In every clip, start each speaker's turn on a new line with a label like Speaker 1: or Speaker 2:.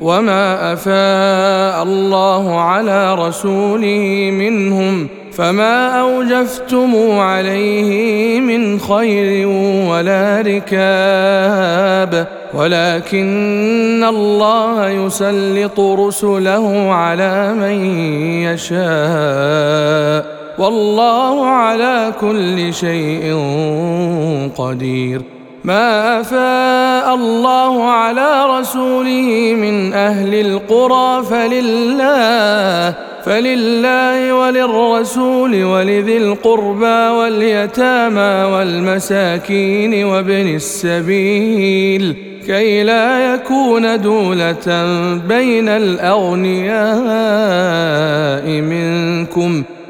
Speaker 1: وما افاء الله على رسوله منهم فما اوجفتم عليه من خير ولا ركاب ولكن الله يسلط رسله على من يشاء والله على كل شيء قدير ما افاء الله على رسوله من أهل القرى فلله فلله وللرسول ولذي القربى واليتامى والمساكين وابن السبيل كي لا يكون دولة بين الأغنياء منكم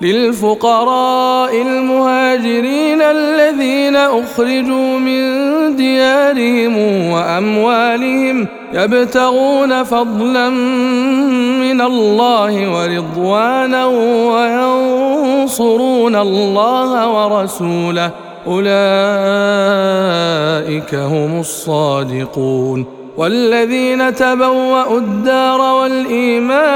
Speaker 1: للفقراء المهاجرين الذين أخرجوا من ديارهم وأموالهم يبتغون فضلا من الله ورضوانا وينصرون الله ورسوله. أولئك هم الصادقون. والذين تبوأوا الدار والإيمان من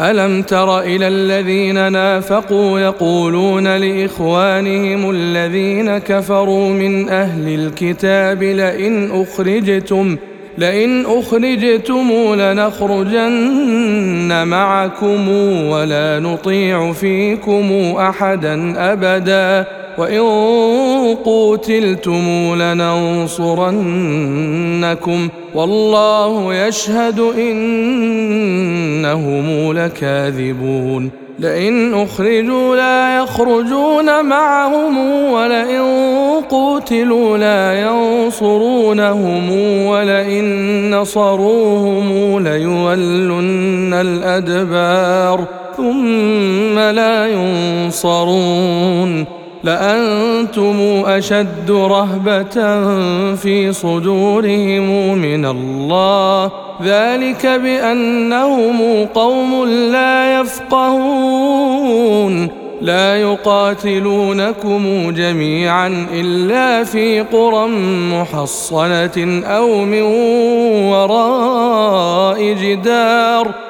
Speaker 1: ألم تر إلى الذين نافقوا يقولون لإخوانهم الذين كفروا من أهل الكتاب لئن أخرجتم لئن أخرجتم لنخرجن معكم ولا نطيع فيكم أحدا أبدا وإن قوتلتم لننصرنكم. والله يشهد إنهم لكاذبون. لئن أخرجوا لا يخرجون معهم ولئن قوتلوا لا ينصرونهم ولئن نصروهم ليولن الأدبار ثم لا ينصرون. لأنتم أشد رهبة في صدورهم من الله. ذلك بأنهم قوم لا يفقهون. لا يقاتلونكم جميعا إلا في قرى محصنة أو من وراء جدار.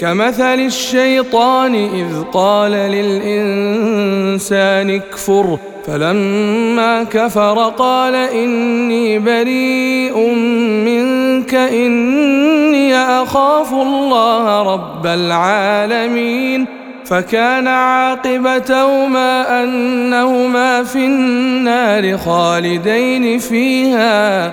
Speaker 1: كمثل الشيطان إذ قال للإنسان اكفر فلما كفر قال إني بريء منك إني أخاف الله رب العالمين فكان عاقبتهما أنهما في النار خالدين فيها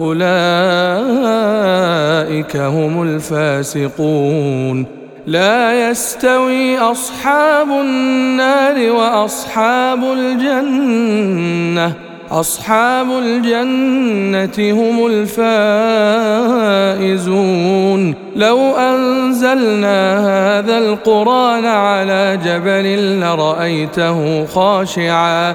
Speaker 1: أولئك هم الفاسقون. لا يستوي أصحاب النار وأصحاب الجنة. أصحاب الجنة هم الفائزون. لو أنزلنا هذا القرآن على جبل لرأيته خاشعا.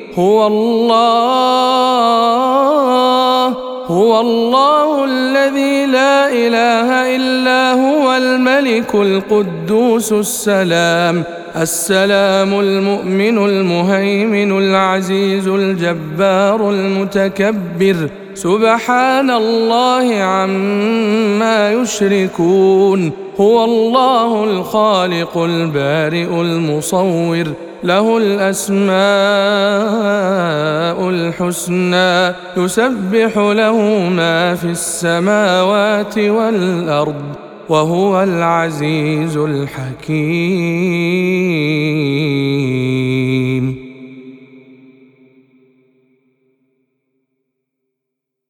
Speaker 1: هو الله هو الله الذي لا إله إلا هو الملك القدوس السلام السلام المؤمن المهيمن العزيز الجبار المتكبر سبحان الله عما يشركون هو الله الخالق البارئ المصور. له الأسماء الحسنى يسبح له ما في السماوات والأرض وهو العزيز الحكيم.